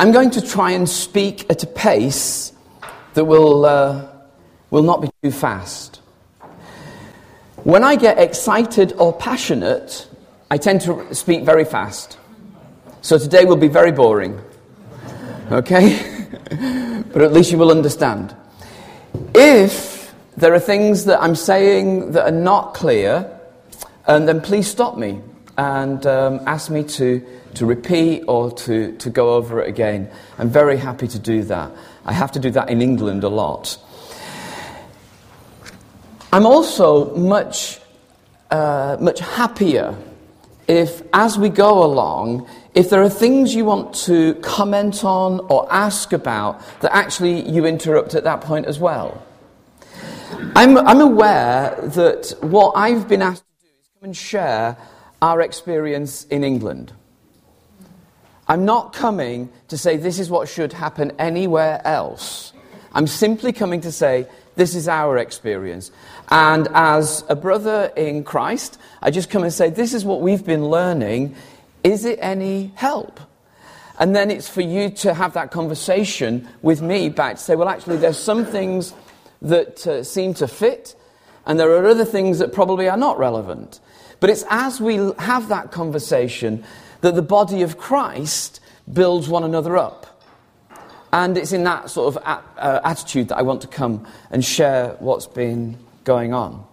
I'm going to try and speak at a pace that will, uh, will not be too fast. When I get excited or passionate, I tend to speak very fast. So today will be very boring. Okay? but at least you will understand. If there are things that I'm saying that are not clear, and then please stop me and um, ask me to, to repeat or to, to go over it again. I'm very happy to do that. I have to do that in England a lot. I'm also much, uh, much happier if, as we go along, if there are things you want to comment on or ask about, that actually you interrupt at that point as well. I'm, I'm aware that what I've been asked to do is come and share our experience in England. I'm not coming to say this is what should happen anywhere else. I'm simply coming to say this is our experience. And as a brother in Christ, I just come and say, This is what we've been learning. Is it any help? And then it's for you to have that conversation with me back to say, Well, actually, there's some things that uh, seem to fit, and there are other things that probably are not relevant. But it's as we have that conversation that the body of Christ builds one another up. And it's in that sort of uh, attitude that I want to come and share what's been going on.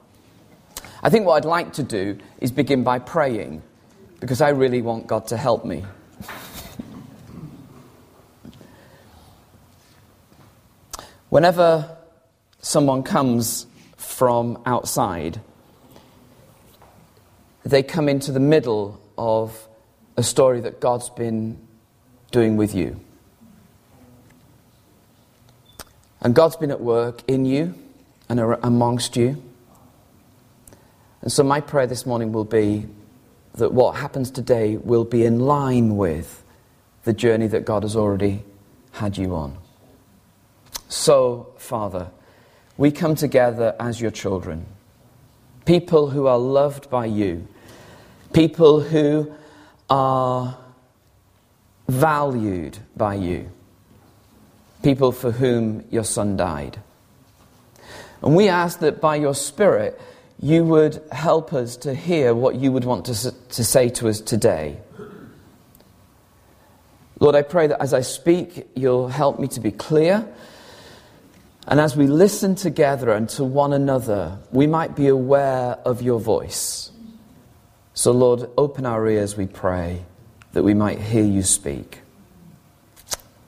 I think what I'd like to do is begin by praying because I really want God to help me. Whenever someone comes from outside, they come into the middle of a story that God's been doing with you. And God's been at work in you and amongst you. And so, my prayer this morning will be that what happens today will be in line with the journey that God has already had you on. So, Father, we come together as your children, people who are loved by you, people who are valued by you people for whom your son died. And we ask that by your Spirit, you would help us to hear what you would want to, to say to us today. Lord, I pray that as I speak, you'll help me to be clear. And as we listen together and to one another, we might be aware of your voice. So, Lord, open our ears, we pray, that we might hear you speak.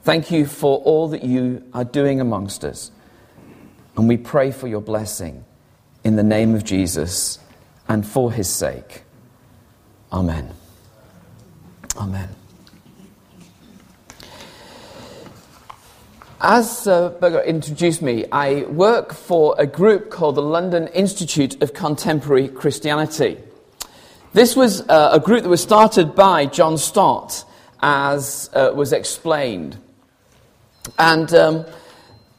Thank you for all that you are doing amongst us. And we pray for your blessing in the name of Jesus and for his sake. Amen. Amen. As uh, Berger introduced me, I work for a group called the London Institute of Contemporary Christianity. This was uh, a group that was started by John Stott, as uh, was explained. And um,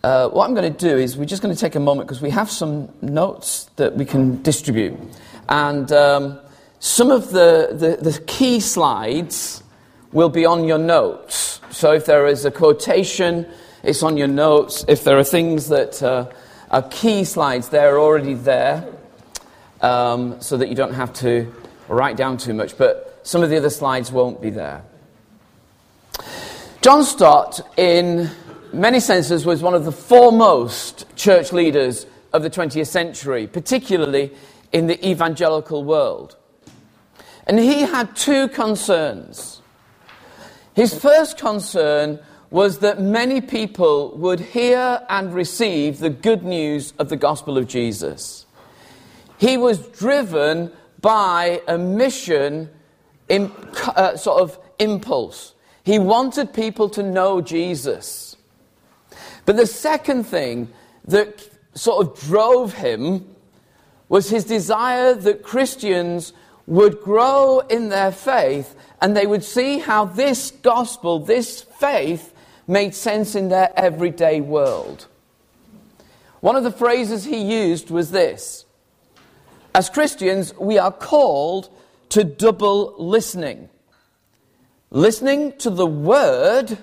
uh, what I'm going to do is we're just going to take a moment because we have some notes that we can distribute. And um, some of the, the, the, key slides will be on your notes. So if there is a quotation, it's on your notes. If there are things that uh, are key slides, they're already there um, so that you don't have to write down too much. But some of the other slides won't be there. John Stott, in many senses, was one of the foremost church leaders of the 20th century, particularly in the evangelical world. And he had two concerns. His first concern was that many people would hear and receive the good news of the gospel of Jesus. He was driven by a mission, uh, sort of impulse. He wanted people to know Jesus. But the second thing that sort of drove him was his desire that Christians would grow in their faith and they would see how this gospel, this faith, made sense in their everyday world. One of the phrases he used was this As Christians, we are called to double listening listening to the word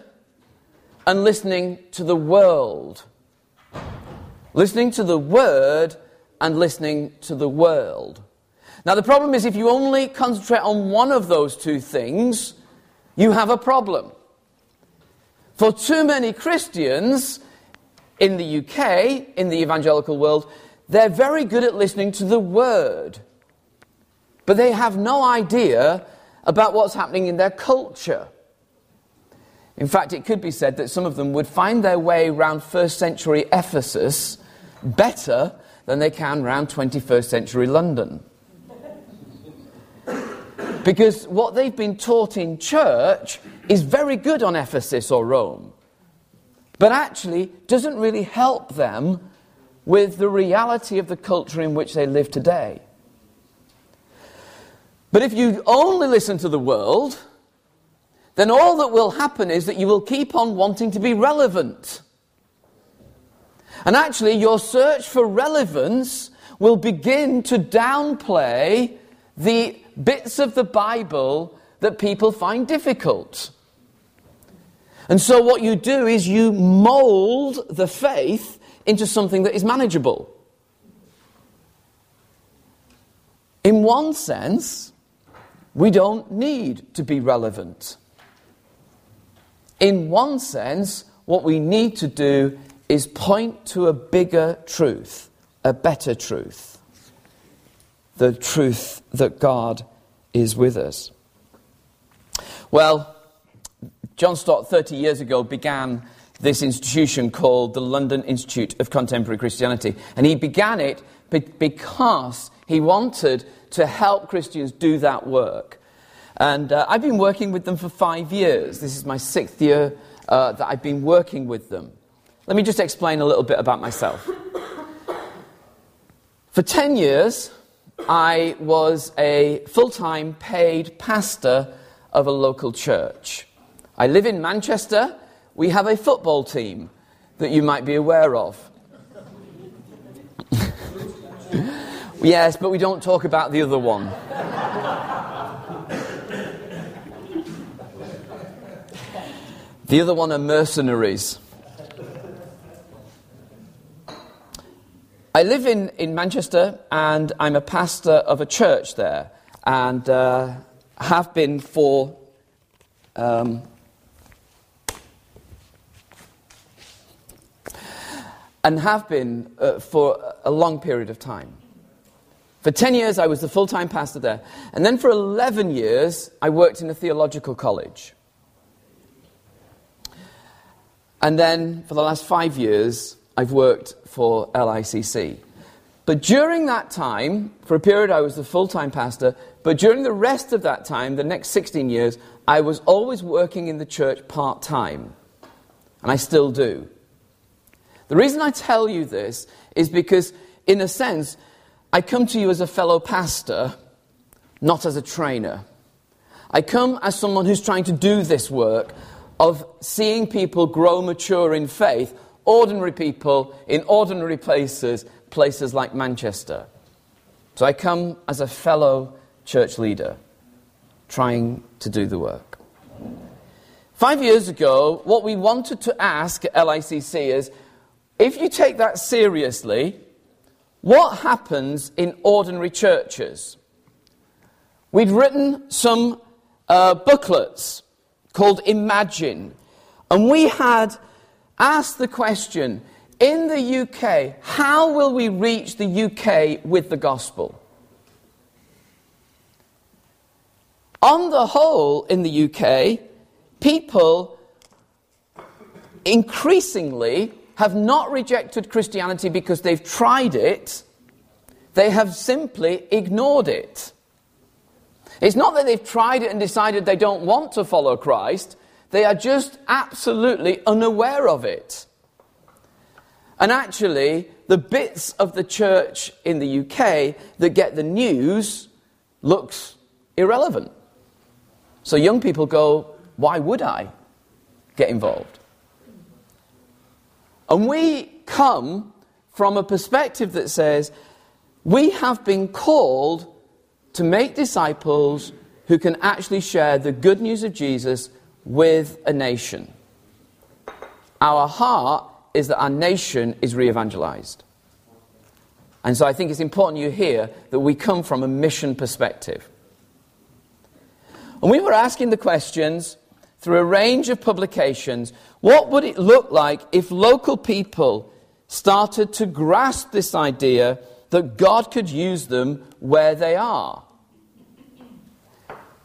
and listening to the world. Listening to the word and listening to the world. Now, the problem is if you only concentrate on one of those two things, you have a problem. For too many Christians in the UK, in the evangelical world, they're very good at listening to the word, but they have no idea about what's happening in their culture. In fact, it could be said that some of them would find their way around first century Ephesus better than they can around 21st century London. Because what they've been taught in church is very good on Ephesus or Rome, but actually doesn't really help them with the reality of the culture in which they live today. But if you only listen to the world, then all that will happen is that you will keep on wanting to be relevant. And actually, your search for relevance will begin to downplay the bits of the Bible that people find difficult. And so, what you do is you mold the faith into something that is manageable. In one sense, we don't need to be relevant in one sense, what we need to do is point to a bigger truth, a better truth. The truth that God is with us. Well, John Stott, 30 years ago, began this institution called the London Institute of Contemporary Christianity. And he began it because he wanted to help Christians do that work. And uh, I've been working with them for five years. This is my sixth year uh, that I've been working with them. Let me just explain a little bit about myself. For 10 years, I was a full time paid pastor of a local church. I live in Manchester. We have a football team that you might be aware of. yes, but we don't talk about the other one. The other one are mercenaries. I live in, in Manchester and I'm a pastor of a church there and uh, have been for um, and have been uh, for a long period of time. For 10 years, I was the full time pastor there. And then for 11 years, I worked in a theological college. And then for the last five years, I've worked for LICC. But during that time, for a period, I was the full time pastor. But during the rest of that time, the next 16 years, I was always working in the church part time. And I still do. The reason I tell you this is because, in a sense, I come to you as a fellow pastor, not as a trainer. I come as someone who's trying to do this work of seeing people grow mature in faith, ordinary people in ordinary places, places like Manchester. So I come as a fellow church leader trying to do the work. Five years ago, what we wanted to ask at LICC is if you take that seriously, what happens in ordinary churches? We'd written some uh, booklets called Imagine. And we had asked the question in the UK, how will we reach the UK with the gospel? On the whole, in the UK, people increasingly have not rejected Christianity because they've tried it, they have simply ignored it. It's not that they've tried it and decided they don't want to follow Christ, they are just absolutely unaware of it. And actually, the bits of the church in the UK that get the news looks irrelevant. So young people go, why would I get involved? And we come from a perspective that says we have been called to make disciples who can actually share the good news of Jesus with a nation. Our heart is that our nation is re evangelized. And so I think it's important you hear that we come from a mission perspective. And we were asking the questions through a range of publications what would it look like if local people started to grasp this idea that God could use them where they are?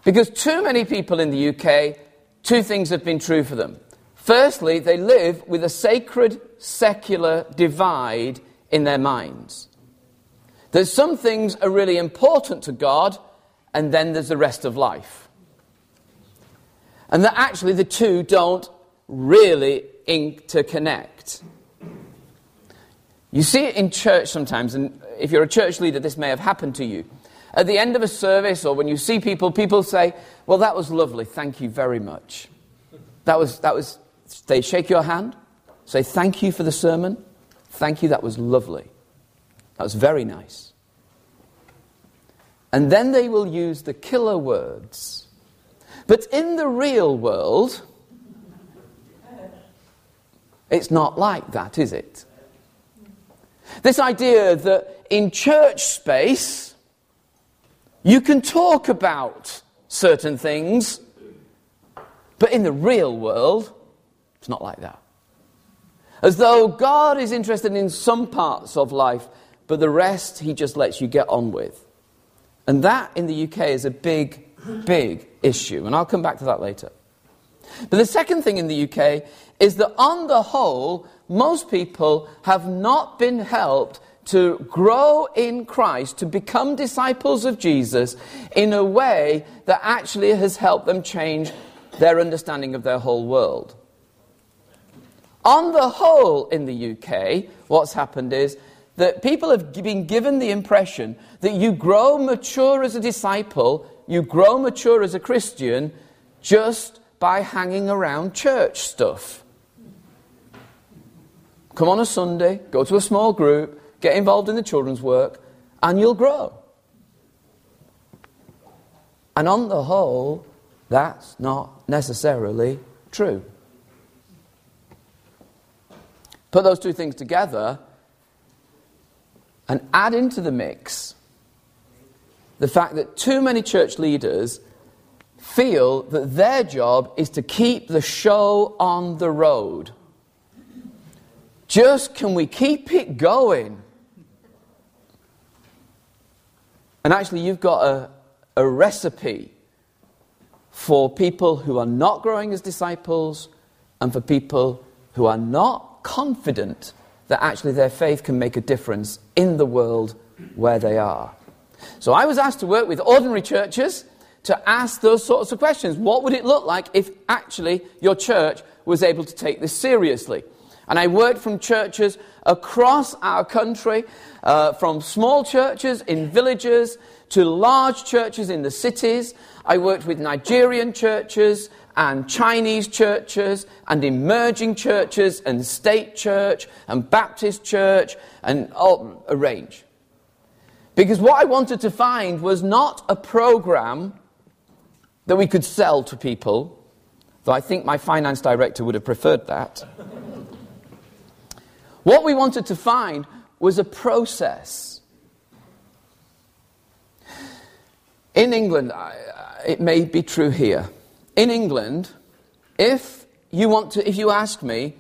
Because too many people in the UK, two things have been true for them. Firstly, they live with a sacred secular divide in their minds. There's some things are really important to God, and then there's the rest of life. And that actually the two don't really interconnect. You see it in church sometimes, and if you're a church leader, this may have happened to you. At the end of a service, or when you see people, people say, Well, that was lovely, thank you very much. That was, that was, they shake your hand, say, Thank you for the sermon, thank you, that was lovely. That was very nice. And then they will use the killer words. But in the real world, it's not like that, is it? This idea that in church space, you can talk about certain things, but in the real world, it's not like that. As though God is interested in some parts of life, but the rest he just lets you get on with. And that in the UK is a big, big issue. And I'll come back to that later. But the second thing in the UK is that on the whole, most people have not been helped to grow in Christ, to become disciples of Jesus in a way that actually has helped them change their understanding of their whole world. On the whole, in the UK, what's happened is that people have been given the impression that you grow mature as a disciple, you grow mature as a Christian just by hanging around church stuff. Come on a Sunday, go to a small group, get involved in the children's work, and you'll grow. And on the whole, that's not necessarily true. Put those two things together, and add into the mix the fact that too many church leaders feel that their job is to keep the show on the road. Just can we keep it going? And actually, you've got a, a recipe for people who are not growing as disciples and for people who are not confident that actually their faith can make a difference in the world where they are. So I was asked to work with ordinary churches to ask those sorts of questions. What would it look like if actually your church was able to take this seriously? And I worked from churches across our country, uh, from small churches in villages to large churches in the cities. I worked with Nigerian churches and Chinese churches and emerging churches and state church and Baptist church and oh, a range. Because what I wanted to find was not a program that we could sell to people, though I think my finance director would have preferred that. what we wanted to find was a process. In England, it may be true here in England, if you want to, if you ask me,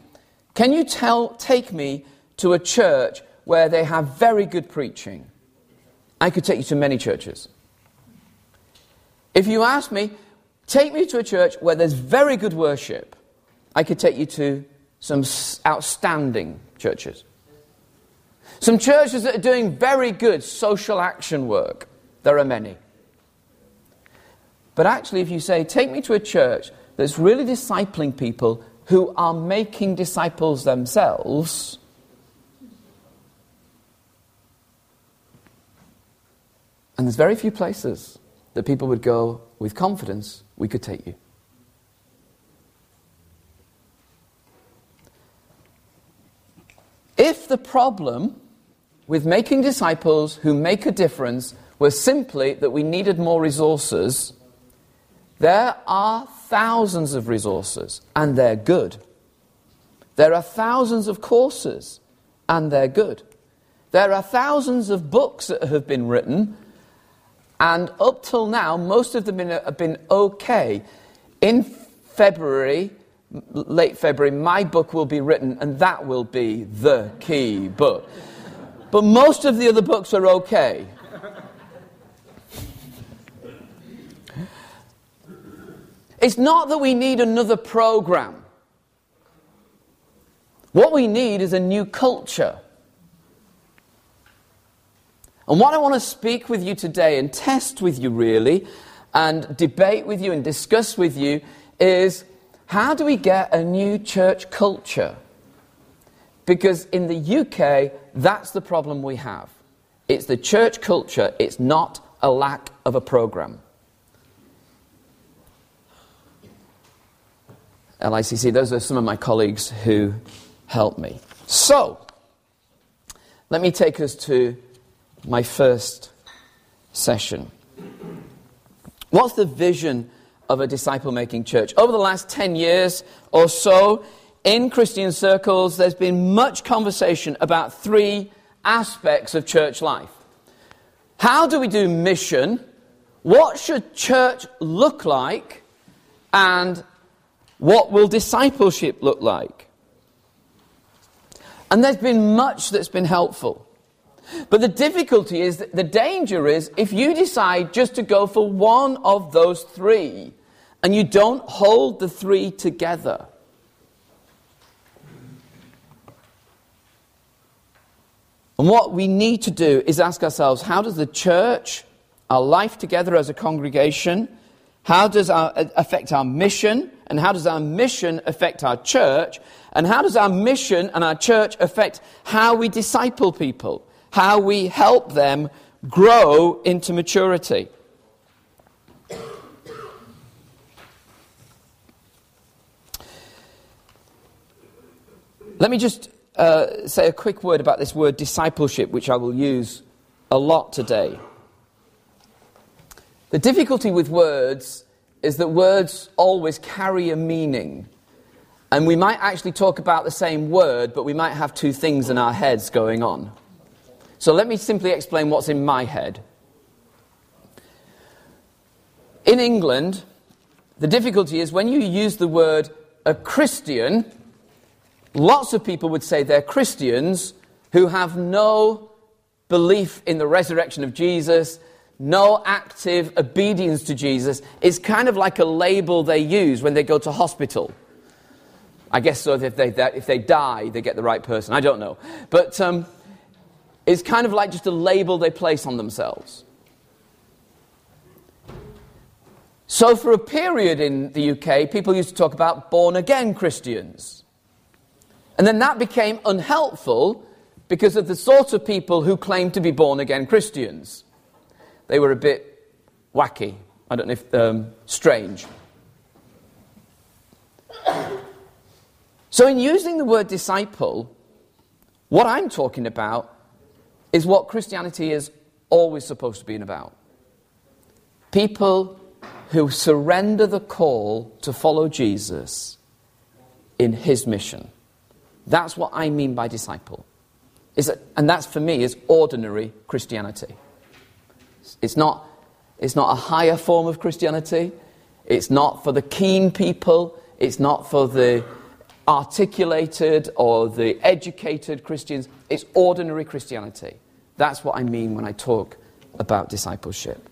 can you tell, take me to a church where they have very good preaching? I could take you to many churches. If you ask me, take me to a church where there's very good worship, I could take you to some outstanding churches. Some churches that are doing very good social action work, there are many. But actually, if you say, take me to a church that's really discipling people who are making disciples themselves, and there's very few places that people would go with confidence, we could take you. If the problem with making disciples who make a difference was simply that we needed more resources, there are thousands of resources, and they're good. There are thousands of courses, and they're good. There are thousands of books that have been written, and up till now, most of them have been okay. In February, late February, my book will be written, and that will be the key book. But most of the other books are okay. It's not that we need another program. What we need is a new culture. And what I want to speak with you today and test with you, really, and debate with you and discuss with you is how do we get a new church culture? Because in the UK, that's the problem we have. It's the church culture, it's not a lack of a program. LICC, those are some of my colleagues who helped me. So, let me take us to my first session. What's the vision of a disciple making church? Over the last 10 years or so, in Christian circles, there's been much conversation about three aspects of church life. How do we do mission? What should church look like? And what will discipleship look like? And there's been much that's been helpful. But the difficulty is, that the danger is, if you decide just to go for one of those three and you don't hold the three together, And what we need to do is ask ourselves how does the church, our life together as a congregation, how does it uh, affect our mission? And how does our mission affect our church? And how does our mission and our church affect how we disciple people? How we help them grow into maturity? Let me just uh, say a quick word about this word discipleship, which I will use a lot today. The difficulty with words is that words always carry a meaning. And we might actually talk about the same word, but we might have two things in our heads going on. So let me simply explain what's in my head. In England, the difficulty is when you use the word a Christian, lots of people would say they're Christians who have no belief in the resurrection of Jesus no active obedience to Jesus It's kind of like a label they use when they go to hospital. I guess so if they, if they die, they get the right person. I don't know. But um, it's kind of like just a label they place on themselves. So, for a period in the UK, people used to talk about born again Christians. And then that became unhelpful because of the sort of people who claimed to be born again Christians they were a bit wacky. I don't know if um, strange. So, in using the word disciple, what I'm talking about is what Christianity is always supposed to be about. People who surrender the call to follow Jesus in his mission. That's what I mean by disciple. Is that, and that's for me is ordinary Christianity. It's not, it's not a higher form of Christianity. It's not for the keen people. It's not for the articulated or the educated Christians. It's ordinary Christianity. That's what I mean when I talk about discipleship.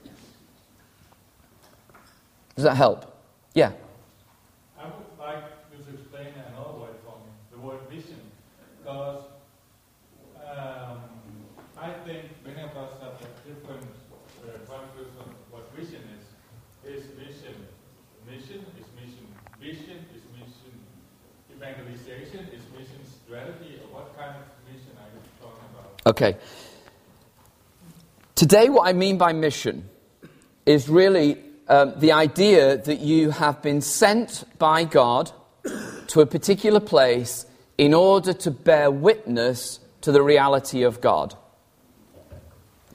Does that help? Yeah. I would like you to explain another word for me, the word vision. Because um, I think many of us have different view of what vision is. Is vision mission? Is mission vision? Is mission evangelization? Is mission strategy? Or what kind of mission are you talking about? Okay. Today, what I mean by mission is really um, the idea that you have been sent by God to a particular place in order to bear witness to the reality of God.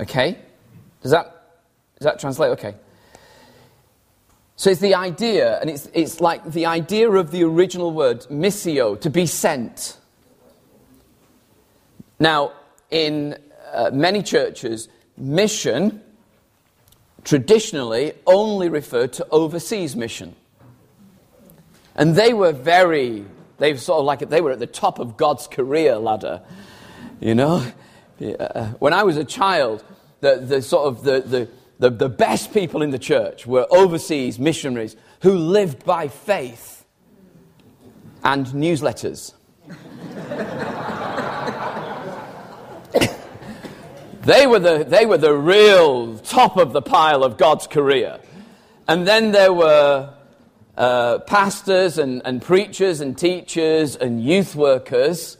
Okay? Does that, does that translate? Okay. So it's the idea, and it's, it's like the idea of the original word, missio, to be sent. Now, in uh, many churches, mission traditionally only referred to overseas mission. And they were very, they were sort of like, they were at the top of God's career ladder, you know? Uh, when I was a child, the, the sort of the, the, the, the best people in the church were overseas missionaries who lived by faith and newsletters. they, were the, they were the real top of the pile of God's career. And then there were uh, pastors and, and preachers and teachers and youth workers.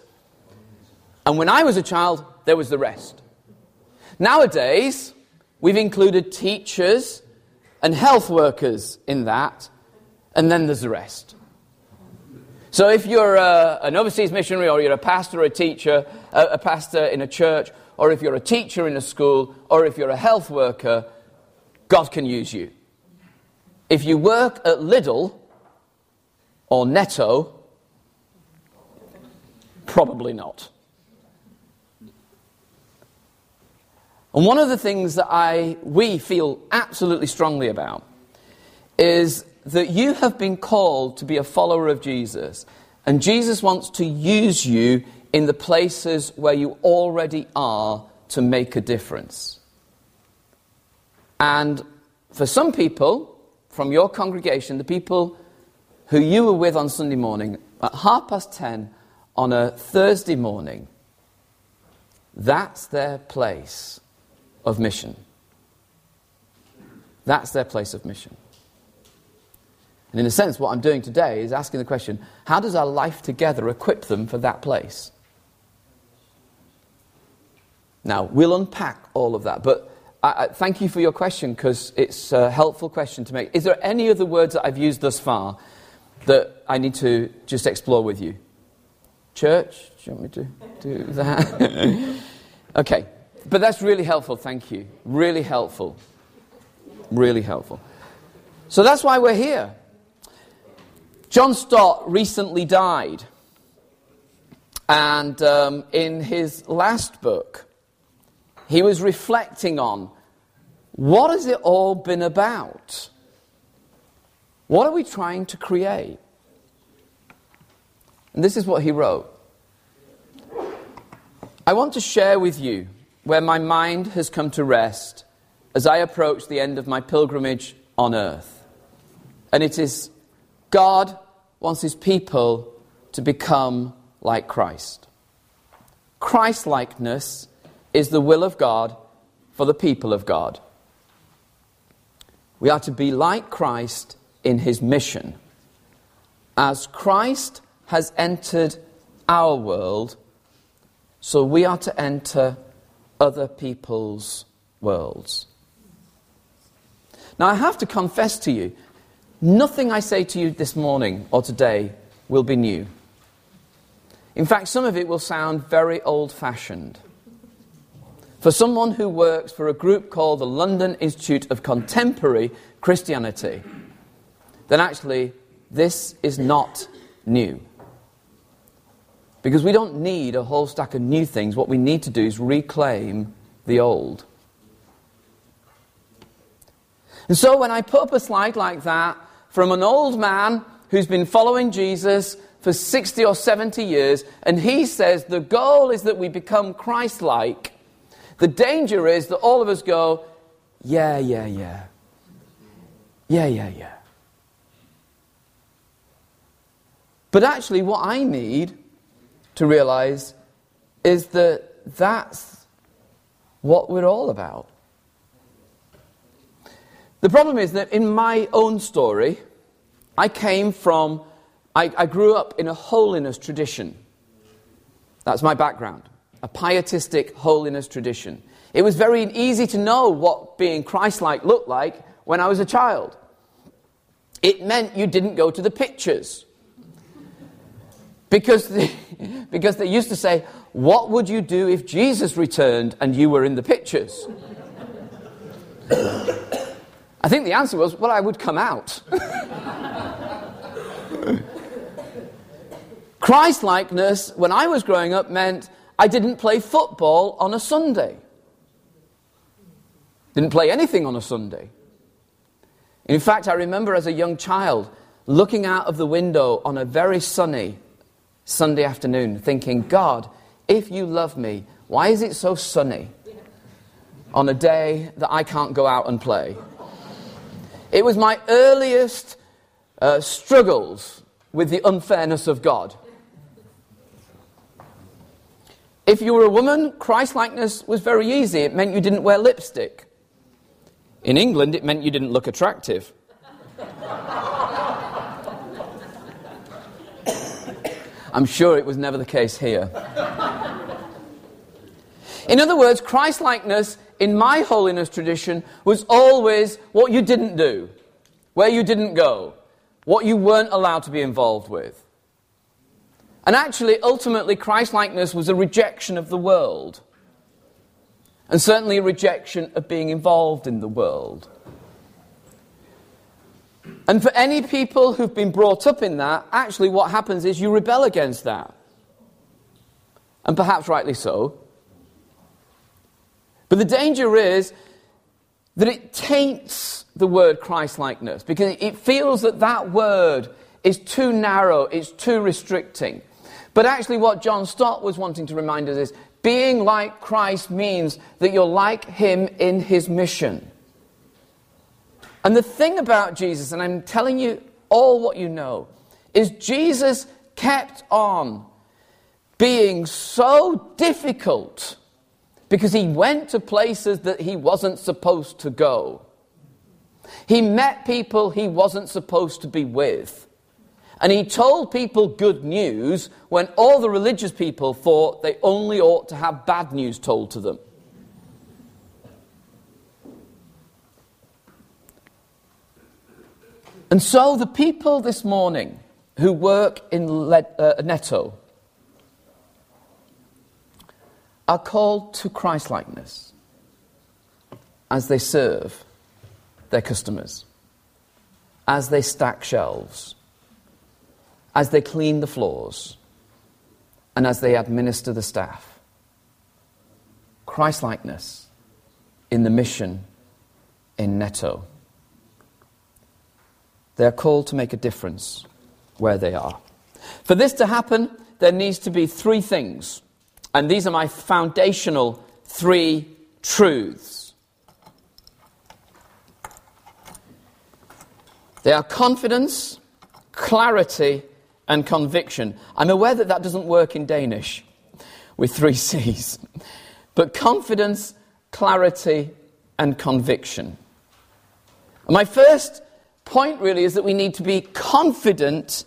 And when I was a child, there was the rest. Nowadays, we've included teachers and health workers in that, and then there's the rest. So if you're a, uh, an overseas missionary, or you're a pastor or a teacher, a, a pastor in a church, or if you're a teacher in a school, or if you're a health worker, God can use you. If you work at Lidl or Netto, probably not. And one of the things that I, we feel absolutely strongly about is that you have been called to be a follower of Jesus, and Jesus wants to use you in the places where you already are to make a difference. And for some people, from your congregation, the people who you were with on Sunday morning, at half past ten on a Thursday morning, that's their place of mission. That's their place of mission. And in a sense, what I'm doing today is asking the question how does our life together equip them for that place? Now, we'll unpack all of that, but I, I, thank you for your question because it's a helpful question to make. Is there any other words that I've used thus far that I need to just explore with you? Church, do you want me to do that? okay, but that's really helpful, thank you. Really helpful. Really helpful. So that's why we're here. John Stott recently died. And um, in his last book, he was reflecting on what has it all been about? What are we trying to create? And this is what he wrote I want to share with you where my mind has come to rest as I approach the end of my pilgrimage on earth. And it is God wants his people to become like Christ. Christ likeness is the will of God for the people of God. We are to be like Christ in his mission. As Christ has entered our world, so we are to enter other people's worlds. Now, I have to confess to you, nothing I say to you this morning or today will be new. In fact, some of it will sound very old fashioned. For someone who works for a group called the London Institute of Contemporary Christianity, then actually this is not new. Because we don't need a whole stack of new things. What we need to do is reclaim the old. And so when I put up a slide like that from an old man who's been following Jesus for 60 or 70 years, and he says the goal is that we become Christ like, the danger is that all of us go, yeah, yeah, yeah. Yeah, yeah, yeah. But actually, what I need to realize is that that's what we're all about. The problem is that in my own story, I came from, I, I grew up in a holiness tradition. That's my background a pietistic holiness tradition. It was very easy to know what being Christ like looked like when I was a child. It meant you didn't go to the pictures. Because, the, because they used to say, What would you do if Jesus returned and you were in the pictures? I think the answer was, well, I would come out. Christ likeness, when I was growing up, meant I didn't play football on a Sunday. Didn't play anything on a Sunday. In fact, I remember as a young child looking out of the window on a very sunny Sunday afternoon, thinking, God, if you love me, why is it so sunny on a day that I can't go out and play? It was my earliest uh, struggles with the unfairness of God. If you were a woman, Christlikeness was very easy. It meant you didn't wear lipstick. In England, it meant you didn't look attractive. I'm sure it was never the case here. In other words, Christlikeness in my holiness tradition was always what you didn't do, where you didn't go, what you weren't allowed to be involved with. And actually, ultimately, Christlikeness was a rejection of the world. And certainly a rejection of being involved in the world. And for any people who've been brought up in that, actually what happens is you rebel against that. And perhaps rightly so. But the danger is that it taints the word Christlikeness because it feels that that word is too narrow, it's too restricting. But actually, what John Stott was wanting to remind us is being like Christ means that you're like him in his mission. And the thing about Jesus, and I'm telling you all what you know, is Jesus kept on being so difficult because he went to places that he wasn't supposed to go. He met people he wasn't supposed to be with. And he told people good news when all the religious people thought they only ought to have bad news told to them. And so the people this morning who work in uh, Netto are called to Christlikeness as they serve their customers, as they stack shelves, as they clean the floors, and as they administer the staff. Christlikeness in the mission in Netto. They are called to make a difference where they are. For this to happen, there needs to be three things. And these are my foundational three truths. They are confidence, clarity, and conviction. I'm aware that that doesn't work in Danish with three C's. But confidence, clarity, and conviction. my first point really is that we need to be confident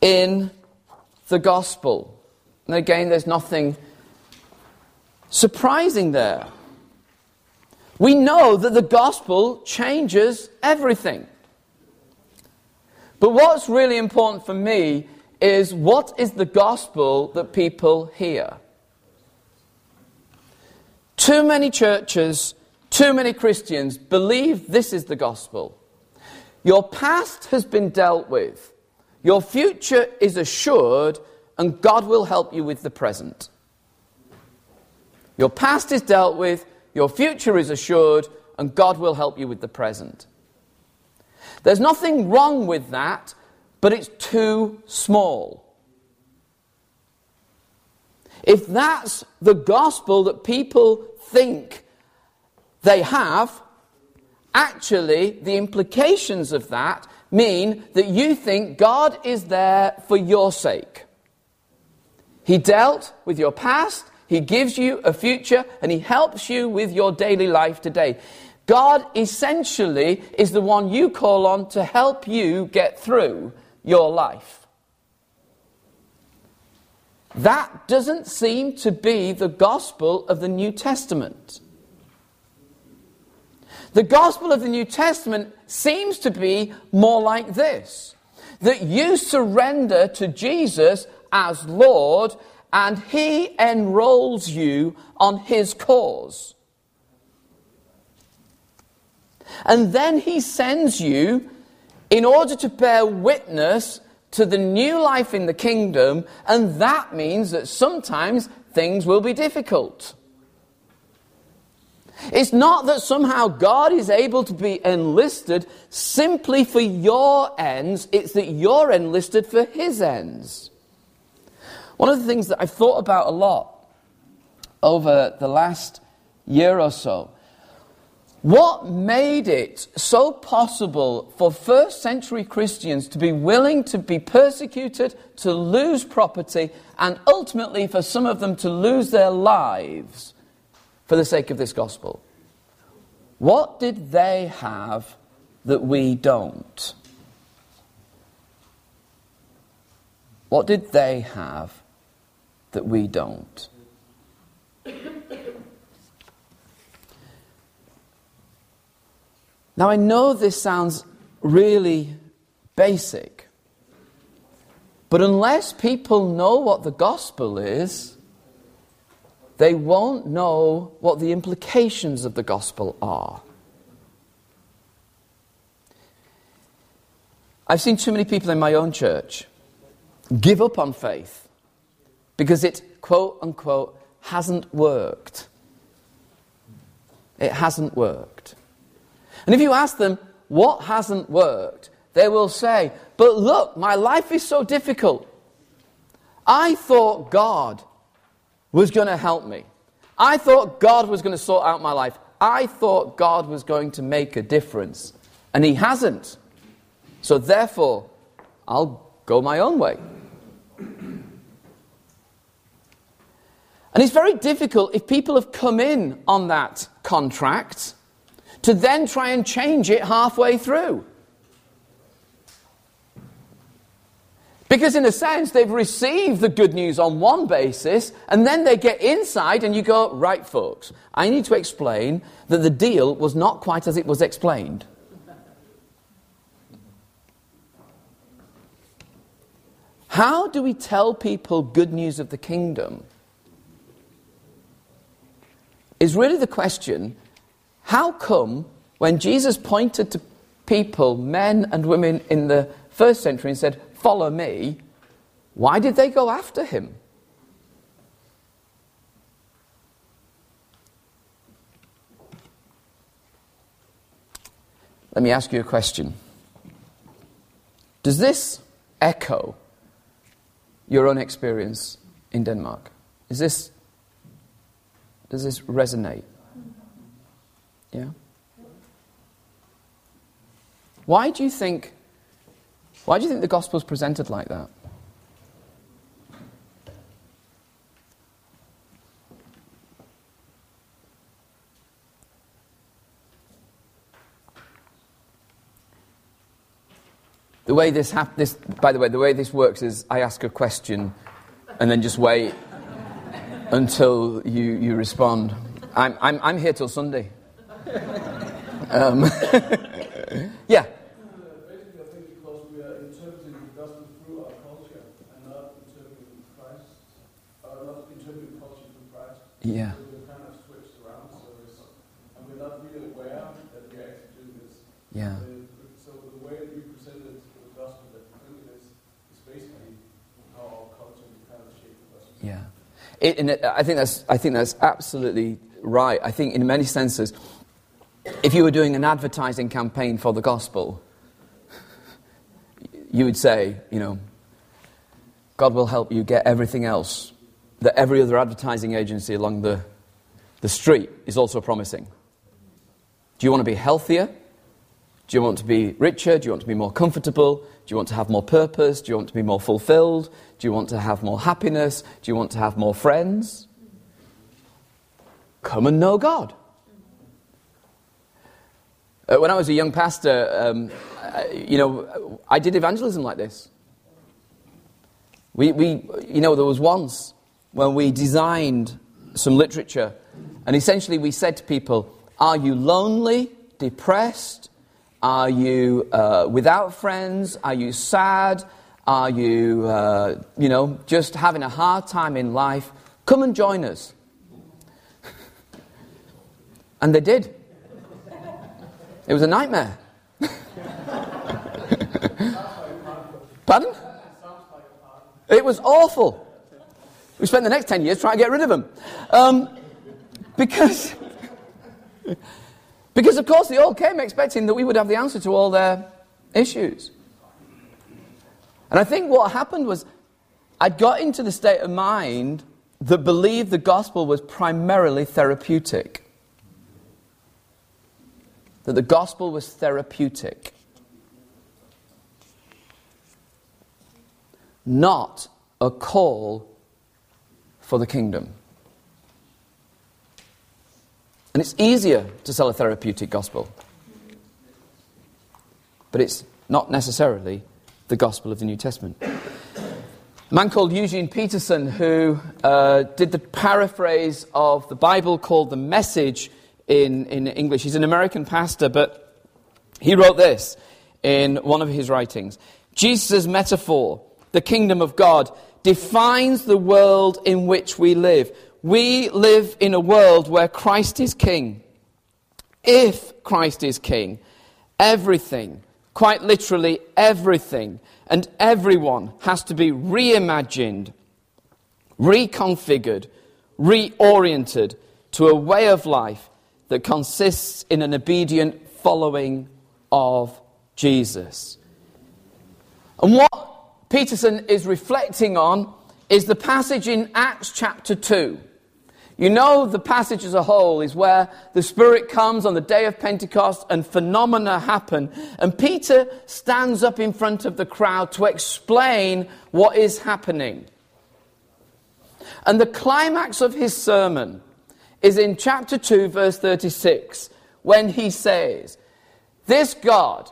in the gospel. And again, there's nothing surprising there. We know that the gospel changes everything. But what's really important for me is what is the gospel that people hear? Too many churches, too many Christians believe this is the gospel. Your past has been dealt with. Your future is assured, and God will help you with the present. Your past is dealt with, your future is assured, and God will help you with the present. There's nothing wrong with that, but it's too small. If that's the gospel that people think they have, Actually, the implications of that mean that you think God is there for your sake. He dealt with your past, He gives you a future, and He helps you with your daily life today. God essentially is the one you call on to help you get through your life. That doesn't seem to be the gospel of the New Testament. The gospel of the New Testament seems to be more like this that you surrender to Jesus as Lord and he enrolls you on his cause. And then he sends you in order to bear witness to the new life in the kingdom, and that means that sometimes things will be difficult. It's not that somehow God is able to be enlisted simply for your ends, it's that you're enlisted for His ends. One of the things that I've thought about a lot over the last year or so what made it so possible for first century Christians to be willing to be persecuted, to lose property, and ultimately for some of them to lose their lives for the sake of this gospel? What did they have that we don't? What did they have that we don't? Now, I know this sounds really basic, but unless people know what the gospel is, they won't know what the implications of the gospel are. I've seen too many people in my own church give up on faith because it, quote unquote, hasn't worked. It hasn't worked. And if you ask them, what hasn't worked? They will say, but look, my life is so difficult. I thought God was going to help me. I thought God was going to sort out my life. I thought God was going to make a difference. And He hasn't. So therefore, I'll go my own way. And it's very difficult if people have come in on that contract to then try and change it halfway through. Because, in a sense, they've received the good news on one basis, and then they get inside, and you go, right, folks, I need to explain that the deal was not quite as it was explained. How do we tell people good news of the kingdom? Is really the question how come when Jesus pointed to people, men and women in the first century, and said, Follow me, why did they go after him? Let me ask you a question. Does this echo your own experience in Denmark? Is this, does this resonate? Yeah? Why do you think why do you think the gospel is presented like that? The way this, hap- this, by the way, the way this works is I ask a question and then just wait until you, you respond. I'm, I'm, I'm here till Sunday. Um, yeah. Yeah. Yeah. We're kind of switched around, so the way presented the gospel that is basically how our culture kind of shaped. Yeah. It, and it, I think that's I think that's absolutely right. I think in many senses if you were doing an advertising campaign for the gospel, you would say, you know, God will help you get everything else that every other advertising agency along the, the street is also promising. Do you want to be healthier? Do you want to be richer? Do you want to be more comfortable? Do you want to have more purpose? Do you want to be more fulfilled? Do you want to have more happiness? Do you want to have more friends? Come and know God. Uh, when I was a young pastor, um, I, you know, I did evangelism like this. We, we, you know, there was once when we designed some literature, and essentially we said to people, Are you lonely, depressed? Are you uh, without friends? Are you sad? Are you, uh, you know, just having a hard time in life? Come and join us. and they did. It was a nightmare. Pardon? It was awful. We spent the next 10 years trying to get rid of them. Um, because, because, of course, they all came expecting that we would have the answer to all their issues. And I think what happened was I got into the state of mind that believed the gospel was primarily therapeutic. That the gospel was therapeutic. Not a call for the kingdom. And it's easier to sell a therapeutic gospel. But it's not necessarily the gospel of the New Testament. A man called Eugene Peterson, who uh, did the paraphrase of the Bible called The Message in, in English. He's an American pastor, but he wrote this in one of his writings Jesus' metaphor, the kingdom of God, defines the world in which we live. We live in a world where Christ is king. If Christ is king, everything, quite literally everything, and everyone has to be reimagined, reconfigured, reoriented to a way of life that consists in an obedient following of Jesus. And what Peterson is reflecting on is the passage in Acts chapter 2 you know, the passage as a whole is where the Spirit comes on the day of Pentecost and phenomena happen. And Peter stands up in front of the crowd to explain what is happening. And the climax of his sermon is in chapter 2, verse 36, when he says, This God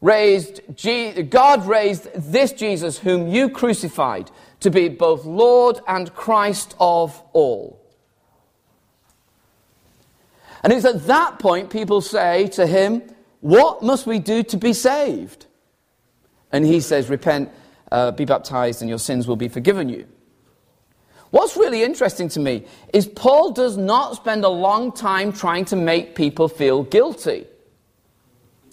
raised, Je- God raised this Jesus whom you crucified to be both Lord and Christ of all. And it's at that point people say to him, What must we do to be saved? And he says, Repent, uh, be baptized, and your sins will be forgiven you. What's really interesting to me is Paul does not spend a long time trying to make people feel guilty.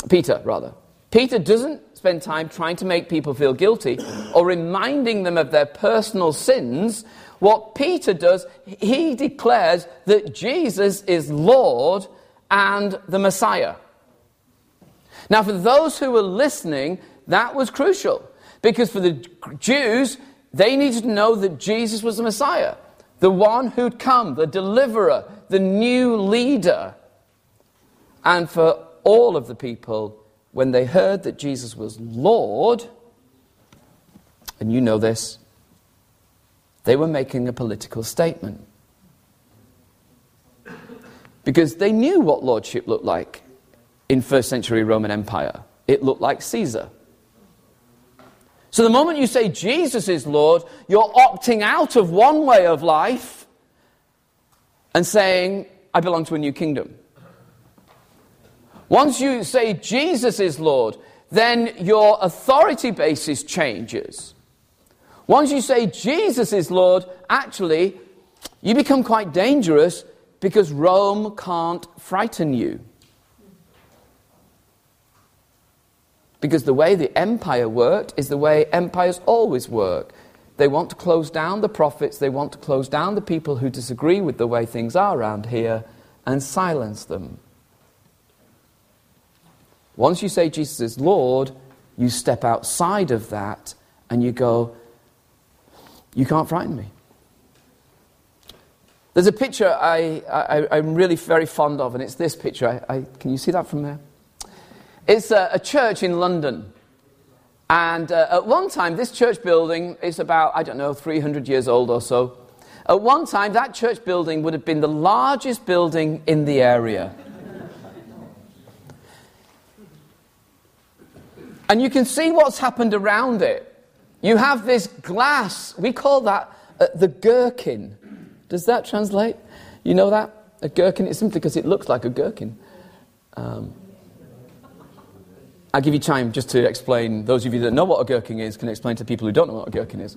Peter, rather. Peter doesn't spend time trying to make people feel guilty or reminding them of their personal sins. What Peter does, he declares that Jesus is Lord and the Messiah. Now, for those who were listening, that was crucial because for the Jews, they needed to know that Jesus was the Messiah, the one who'd come, the deliverer, the new leader. And for all of the people, when they heard that Jesus was Lord, and you know this, they were making a political statement. Because they knew what lordship looked like in first century Roman Empire. It looked like Caesar. So the moment you say Jesus is Lord, you're opting out of one way of life and saying, I belong to a new kingdom. Once you say Jesus is Lord, then your authority basis changes. Once you say Jesus is Lord, actually, you become quite dangerous because Rome can't frighten you. Because the way the empire worked is the way empires always work. They want to close down the prophets, they want to close down the people who disagree with the way things are around here and silence them. Once you say Jesus is Lord, you step outside of that and you go, You can't frighten me. There's a picture I, I, am really very fond of, and it's this picture. I, I, can you see that from there? It's a, a church in London. And uh, at one time, this church building is about, I don't know, 300 years old or so. At one time, that church building would have been the largest building in the area. And you can see what's happened around it. You have this glass, we call that uh, the gherkin. Does that translate? You know that? A gherkin is simply because it looks like a gherkin. Um, I'll give you time just to explain. Those of you that know what a gherkin is can explain to people who don't know what a gherkin is.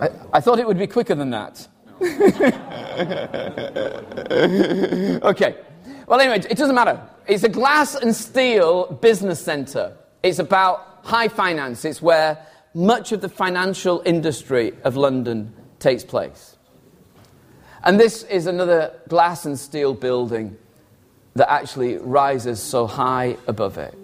I, I thought it would be quicker than that. okay. Well, anyway, it doesn't matter. It's a glass and steel business center. It's about high finance. It's where much of the financial industry of London takes place. And this is another glass and steel building that actually rises so high above it.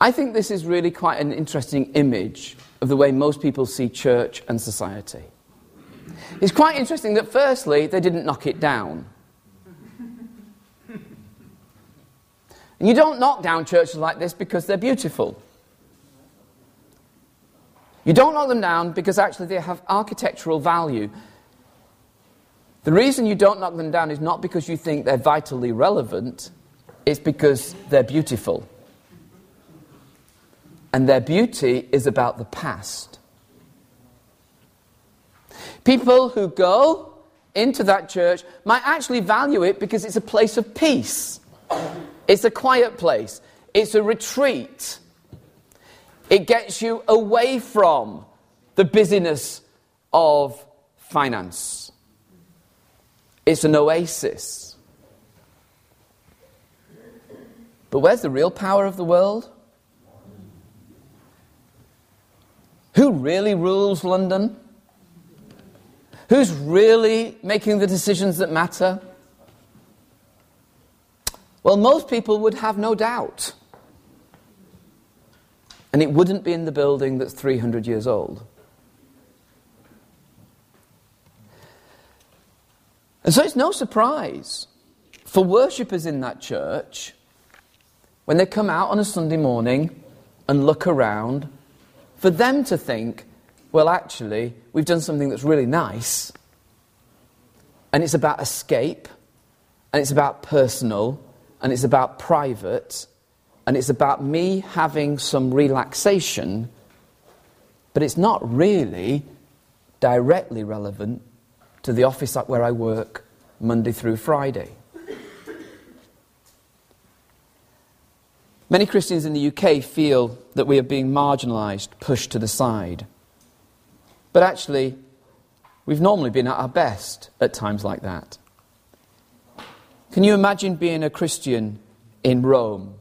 I think this is really quite an interesting image of the way most people see church and society. It's quite interesting that, firstly, they didn't knock it down. And you don't knock down churches like this because they're beautiful. You don't knock them down because actually they have architectural value. The reason you don't knock them down is not because you think they're vitally relevant, it's because they're beautiful. And their beauty is about the past. People who go into that church might actually value it because it's a place of peace. It's a quiet place. It's a retreat. It gets you away from the busyness of finance. It's an oasis. But where's the real power of the world? Who really rules London? Who's really making the decisions that matter? Well, most people would have no doubt. And it wouldn't be in the building that's 300 years old. And so it's no surprise for worshippers in that church when they come out on a Sunday morning and look around for them to think, well, actually, we've done something that's really nice, and it's about escape, and it's about personal, and it's about private, and it's about me having some relaxation, but it's not really directly relevant to the office where I work Monday through Friday. Many Christians in the UK feel that we are being marginalised, pushed to the side. But actually, we've normally been at our best at times like that. Can you imagine being a Christian in Rome?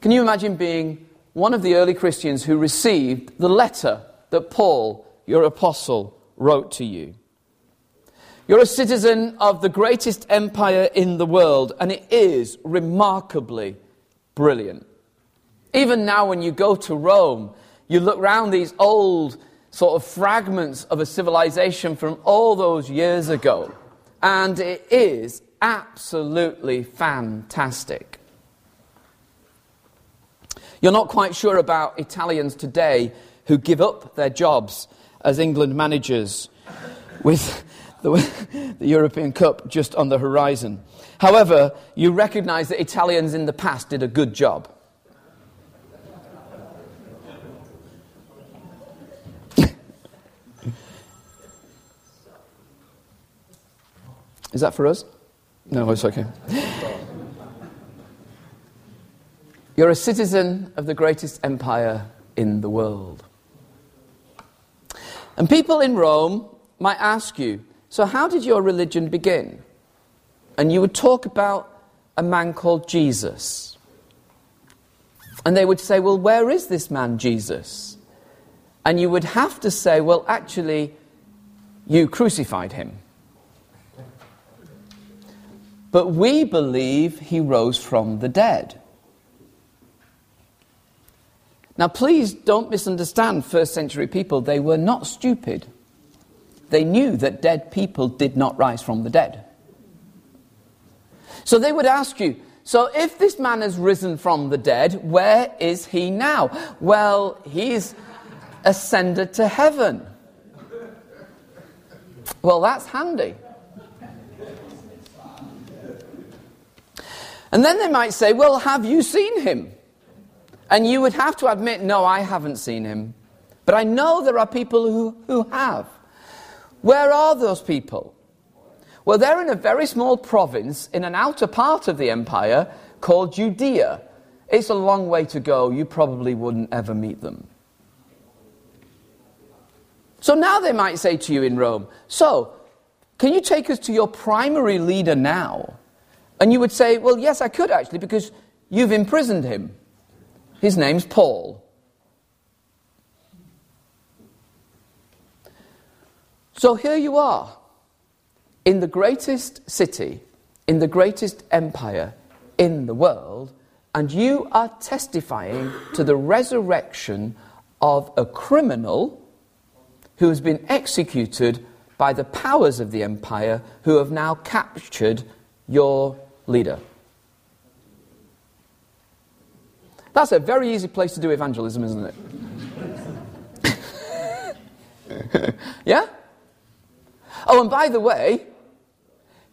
Can you imagine being one of the early Christians who received the letter that Paul, your apostle, wrote to you? You're a citizen of the greatest empire in the world, and it is remarkably brilliant. Even now, when you go to Rome, you look round these old sort of fragments of a civilization from all those years ago, and it is absolutely fantastic. You're not quite sure about Italians today who give up their jobs as England managers with the, the, European Cup just on the horizon. However, you recognize that Italians in the past did a good job. Is that for us? No, it's okay. You're a citizen of the greatest empire in the world. And people in Rome might ask you, so how did your religion begin? And you would talk about a man called Jesus. And they would say, well, where is this man, Jesus? And you would have to say, well, actually, you crucified him. But we believe he rose from the dead. Now, please don't misunderstand first century people. They were not stupid. They knew that dead people did not rise from the dead. So they would ask you, so if this man has risen from the dead, where is he now? Well, he's ascended to heaven. Well, that's handy. And then they might say, Well, have you seen him? And you would have to admit, no, I haven't seen him. But I know there are people who, who have. Where are those people? Well, they're in a very small province in an outer part of the empire called Judea. It's a long way to go. You probably wouldn't ever meet them. So now they might say to you in Rome, So, can you take us to your primary leader now? And you would say, Well, yes, I could actually, because you've imprisoned him. His name's Paul. So here you are, in the greatest city, in the greatest empire in the world, and you are testifying to the resurrection of a criminal who has been executed by the powers of the empire who have now captured your leader. That's a very easy place to do evangelism, isn't it? yeah? Oh, and by the way,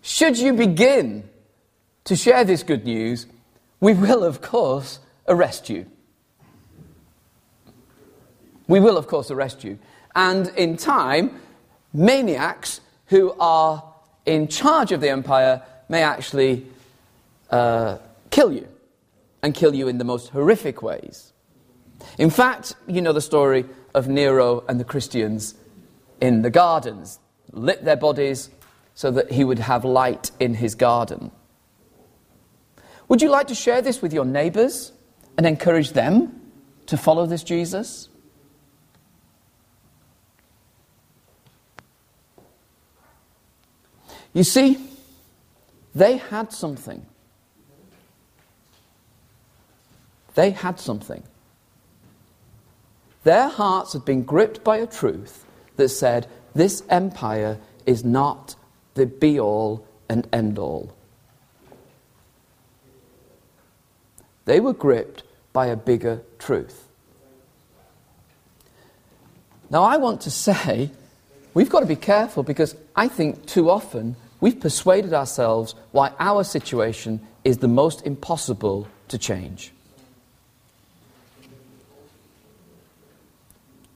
should you begin to share this good news, we will, of course, arrest you. We will, of course, arrest you. And in time, maniacs who are in charge of the empire may actually uh, kill you, and kill you in the most horrific ways. In fact, you know the story of Nero and the Christians in the gardens, lit their bodies so that he would have light in his garden. Would you like to share this with your neighbors and encourage them to follow this Jesus? You see, they had something. They had something. Their hearts had been gripped by a truth that said, This empire is not the be all and end all. They were gripped by a bigger truth. Now, I want to say we've got to be careful because I think too often we've persuaded ourselves why our situation is the most impossible to change.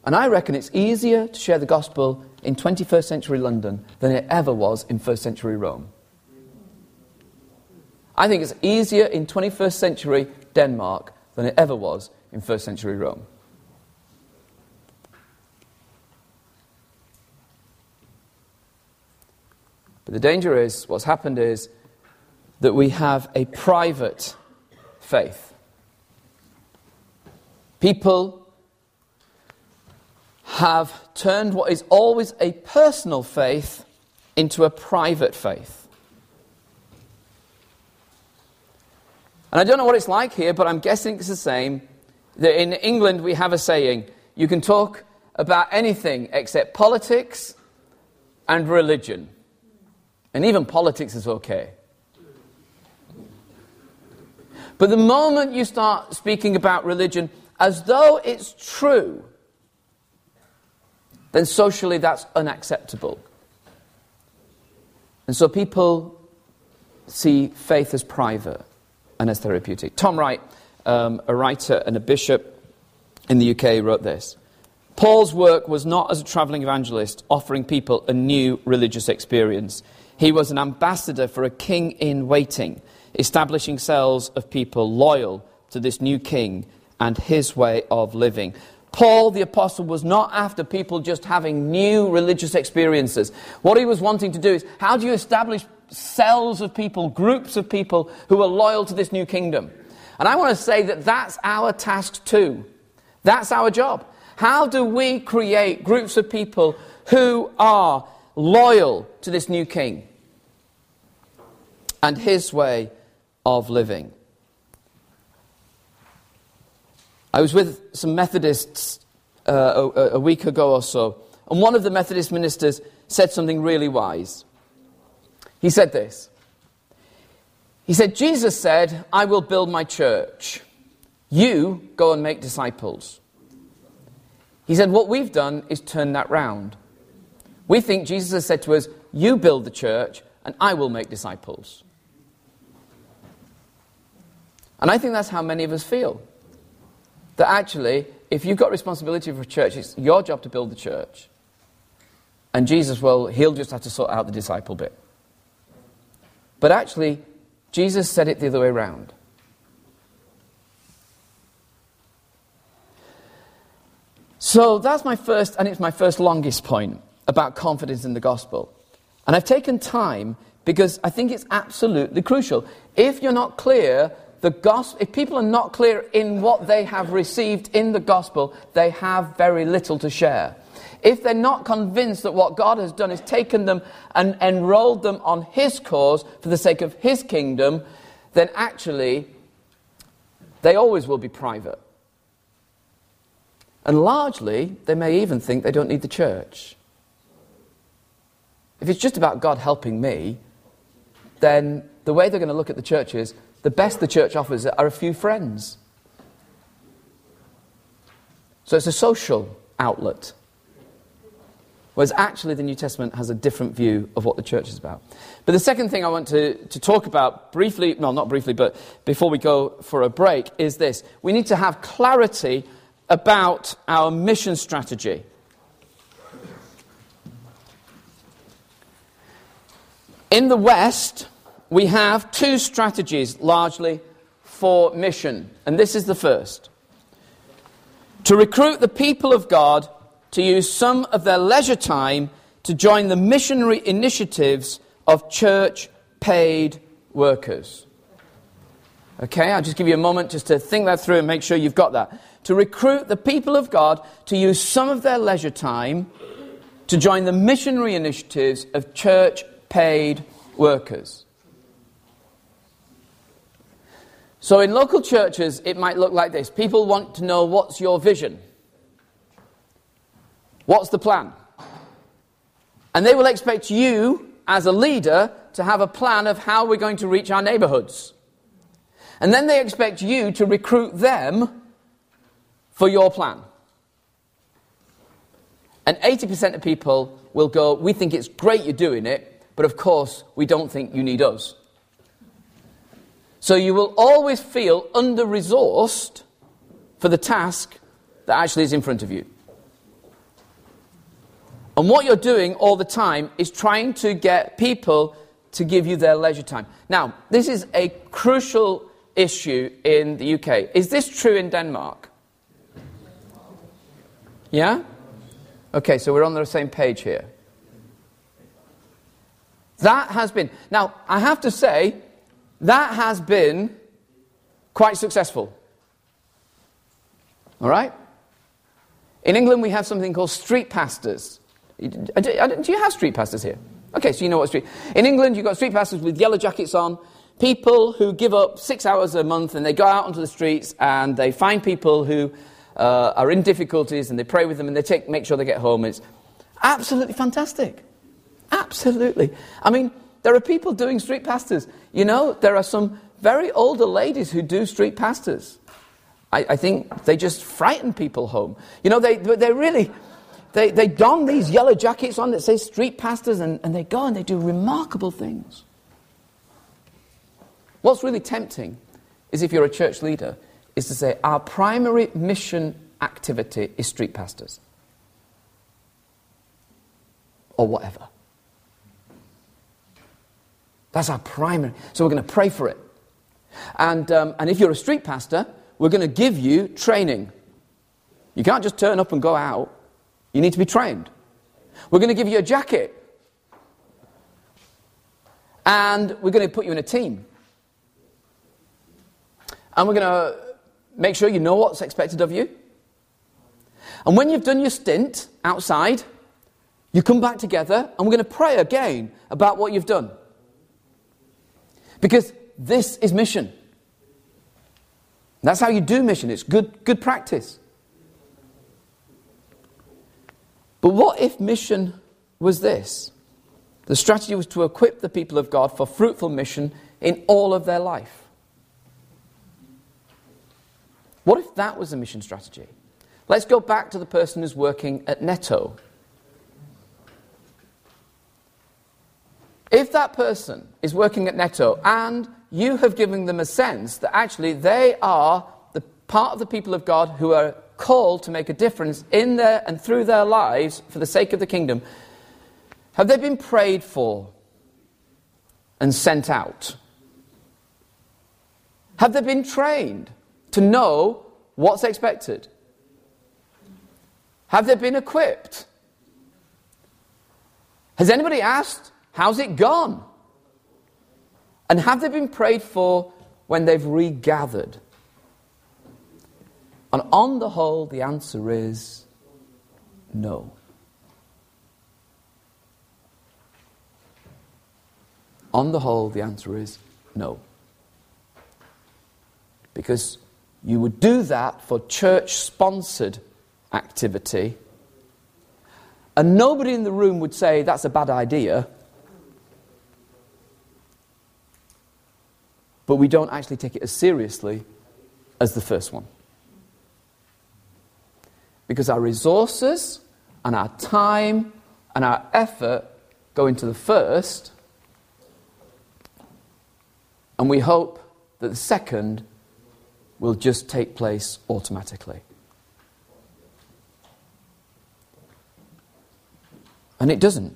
And I reckon it's easier to share the gospel in 21st century London than it ever was in first century Rome. I think it's easier in 21st century Denmark than it ever was in first century Rome. But the danger is, what's happened is that we have a private faith. People have turned what is always a personal faith into a private faith. And I don't know what it's like here, but I'm guessing it's the same. That in England we have a saying you can talk about anything except politics and religion. And even politics is okay. But the moment you start speaking about religion as though it's true, then socially that's unacceptable. And so people see faith as private and as therapeutic. Tom Wright, um, a writer and a bishop in the UK, wrote this Paul's work was not as a travelling evangelist offering people a new religious experience. He was an ambassador for a king in waiting, establishing cells of people loyal to this new king and his way of living. Paul the Apostle was not after people just having new religious experiences. What he was wanting to do is how do you establish cells of people, groups of people who are loyal to this new kingdom? And I want to say that that's our task too. That's our job. How do we create groups of people who are loyal to this new king and his way of living? I was with some Methodists uh, a, a week ago or so, and one of the Methodist ministers said something really wise. He said this He said, Jesus said, I will build my church. You go and make disciples. He said, What we've done is turn that round. We think Jesus has said to us, You build the church, and I will make disciples. And I think that's how many of us feel. That actually, if you've got responsibility for a church, it's your job to build the church. And Jesus, well, he'll just have to sort out the disciple bit. But actually, Jesus said it the other way around. So that's my first, and it's my first longest point about confidence in the gospel. And I've taken time because I think it's absolutely crucial. If you're not clear, the gospel, if people are not clear in what they have received in the gospel, they have very little to share. If they're not convinced that what God has done is taken them and enrolled them on His cause for the sake of His kingdom, then actually they always will be private. And largely, they may even think they don't need the church. If it's just about God helping me, then the way they're going to look at the church is the best the church offers are a few friends. So it's a social outlet. Whereas actually, the New Testament has a different view of what the church is about. But the second thing I want to, to talk about briefly, well, not briefly, but before we go for a break, is this. We need to have clarity about our mission strategy. In the West, we have two strategies largely for mission, and this is the first. To recruit the people of God to use some of their leisure time to join the missionary initiatives of church paid workers. Okay, I'll just give you a moment just to think that through and make sure you've got that to recruit the people of God to use some of their leisure time to join the missionary initiatives of church paid workers. So, in local churches, it might look like this people want to know what's your vision? What's the plan? And they will expect you, as a leader, to have a plan of how we're going to reach our neighborhoods. And then they expect you to recruit them for your plan. And 80% of people will go, We think it's great you're doing it, but of course, we don't think you need us. So you will always feel under resourced for the task that actually is in front of you. And what you're doing all the time is trying to get people to give you their leisure time. Now, this is a crucial issue in the UK. Is this true in Denmark? Yeah? Okay, so we're on the same page here. That has been. Now, I have to say, that has been quite successful. All right? In England, we have something called street pastors. Do you have street pastors here? Okay, so you know what street. In England, you've got street pastors with yellow jackets on, people who give up six hours a month and they go out onto the streets and they find people who uh, are in difficulties and they pray with them and they take, make sure they get home. It's absolutely fantastic. Absolutely. I mean, there are people doing street pastors. You know, there are some very older ladies who do street pastors. I, I think they just frighten people home. You know, they, they really, they, they don these yellow jackets on that say street pastors and, and they go and they do remarkable things. What's really tempting is if you're a church leader, is to say our primary mission activity is street pastors. Or whatever. That's our primary. So we're going to pray for it. And, um, and if you're a street pastor, we're going to give you training. You can't just turn up and go out. You need to be trained. We're going to give you a jacket. And we're going to put you in a team. And we're going to Make sure you know what's expected of you. And when you've done your stint outside, you come back together and we're going to pray again about what you've done. Because this is mission. That's how you do mission. It's good, good practice. But what if mission was this? The strategy was to equip the people of God for fruitful mission in all of their life. What if that was a mission strategy? Let's go back to the person who's working at Netto. That person is working at Netto and you have given them a sense that actually they are the part of the people of God who are called to make a difference in their and through their lives for the sake of the kingdom, have they been prayed for and sent out? Have they been trained? to know what's expected. Have they been equipped? Has anybody asked, how's it gone? And have they been prayed for when they've regathered? And on the whole, the answer is no. On the whole, the answer is no. Because you would do that for church sponsored activity, and nobody in the room would say that's a bad idea. But we don't actually take it as seriously as the first one. Because our resources and our time and our effort go into the first, and we hope that the second will just take place automatically. And it doesn't.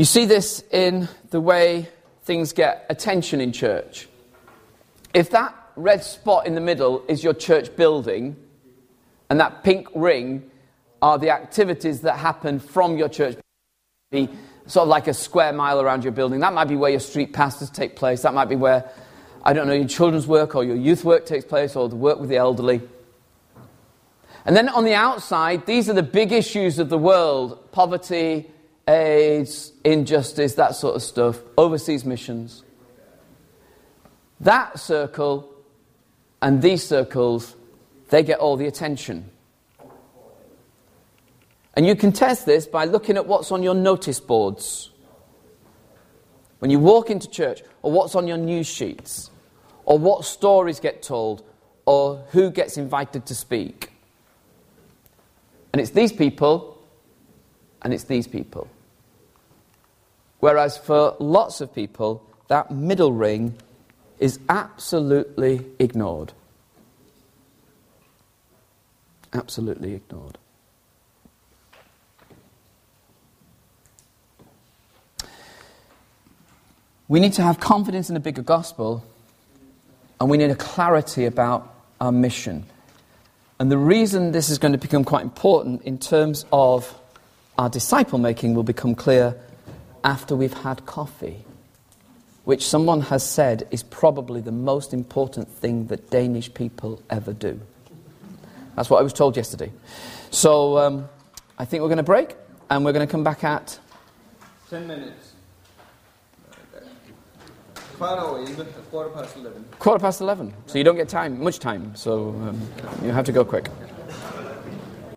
You see this in the way things get attention in church. If that red spot in the middle is your church building, and that pink ring are the activities that happen from your church, be sort of like a square mile around your building. That might be where your street pastors take place. That might be where, I don't know, your children's work or your youth work takes place or the work with the elderly. And then on the outside, these are the big issues of the world poverty, AIDS, injustice, that sort of stuff, overseas missions. That circle and these circles, they get all the attention. And you can test this by looking at what's on your notice boards. When you walk into church, or what's on your news sheets, or what stories get told, or who gets invited to speak. And it's these people, and it's these people. Whereas for lots of people, that middle ring is absolutely ignored. Absolutely ignored. We need to have confidence in the bigger gospel, and we need a clarity about our mission. And the reason this is going to become quite important in terms of our disciple making will become clear after we've had coffee, which someone has said is probably the most important thing that Danish people ever do. That's what I was told yesterday. So um, I think we're going to break and we're going to come back at 10 minutes. Quarter past 11. Quarter past 11. So you don't get time, much time. So um, you have to go quick.